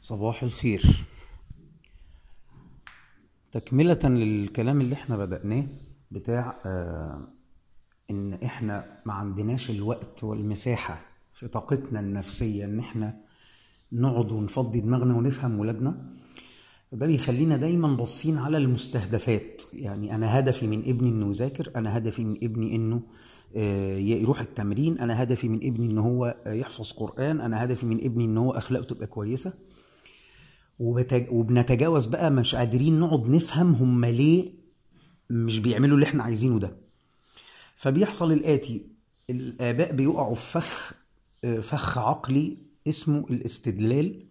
صباح الخير. تكملة للكلام اللي إحنا بدأناه بتاع آه إن إحنا ما عندناش الوقت والمساحة في طاقتنا النفسية إن إحنا نقعد ونفضي دماغنا ونفهم ولادنا. ده بيخلينا دايما باصين على المستهدفات. يعني أنا هدفي من ابني إنه يذاكر أنا هدفي من ابني إنه آه، يروح التمرين أنا هدفي من ابني إن هو يحفظ قرآن أنا هدفي من ابني إن هو أخلاقه تبقى كويسة. وبتج... وبنتجاوز بقى مش قادرين نقعد نفهم هم ليه مش بيعملوا اللي إحنا عايزينه ده. فبيحصل الآتي الآباء بيقعوا في فخ فخ عقلي اسمه الاستدلال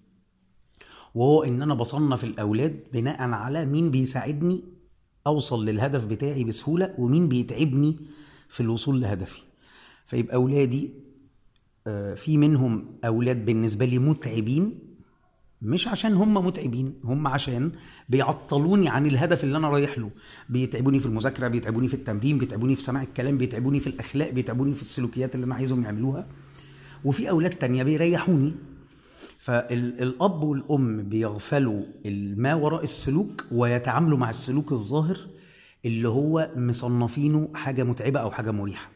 وهو إن أنا بصنف الأولاد بناء على مين بيساعدني أوصل للهدف بتاعي بسهولة ومين بيتعبني في الوصول لهدفي. فيبقى أولادي آه، في منهم أولاد بالنسبة لي متعبين مش عشان هم متعبين هم عشان بيعطلوني عن الهدف اللي أنا رايح له. بيتعبوني في المذاكرة بيتعبوني في التمرين بيتعبوني في سماع الكلام بيتعبوني في الأخلاق بيتعبوني في السلوكيات اللي أنا عايزهم يعملوها. وفي أولاد تانية بيريحوني. فالأب والأم بيغفلوا ما وراء السلوك ويتعاملوا مع السلوك الظاهر اللي هو مصنفينه حاجة متعبة أو حاجة مريحة.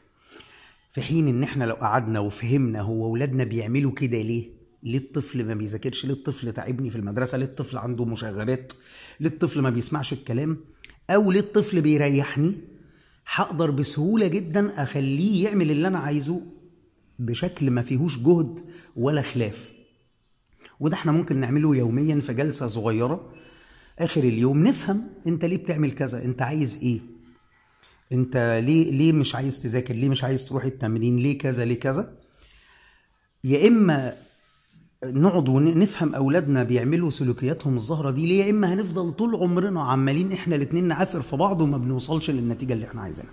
في حين إن إحنا لو قعدنا وفهمنا هو اولادنا بيعملوا كده ليه؟ ليه الطفل ما بيذاكرش؟ ليه الطفل تعبني في المدرسة؟ ليه الطفل عنده مشاغبات؟ ليه الطفل ما بيسمعش الكلام؟ أو ليه الطفل بيريحني؟ هقدر بسهولة جدا أخليه يعمل اللي أنا عايزه بشكل ما فيهوش جهد ولا خلاف. وده إحنا ممكن نعمله يوميا في جلسة صغيرة. آخر اليوم نفهم أنت ليه بتعمل كذا؟ أنت عايز إيه؟ أنت ليه ليه مش عايز تذاكر؟ ليه مش عايز تروح التمرين؟ ليه كذا؟ ليه كذا؟ يا إما نقعد ونفهم أولادنا بيعملوا سلوكياتهم الظاهرة دي ليه؟ يا إما هنفضل طول عمرنا عمالين إحنا الاتنين نعافر في بعض وما بنوصلش للنتيجة اللي إحنا عايزينها.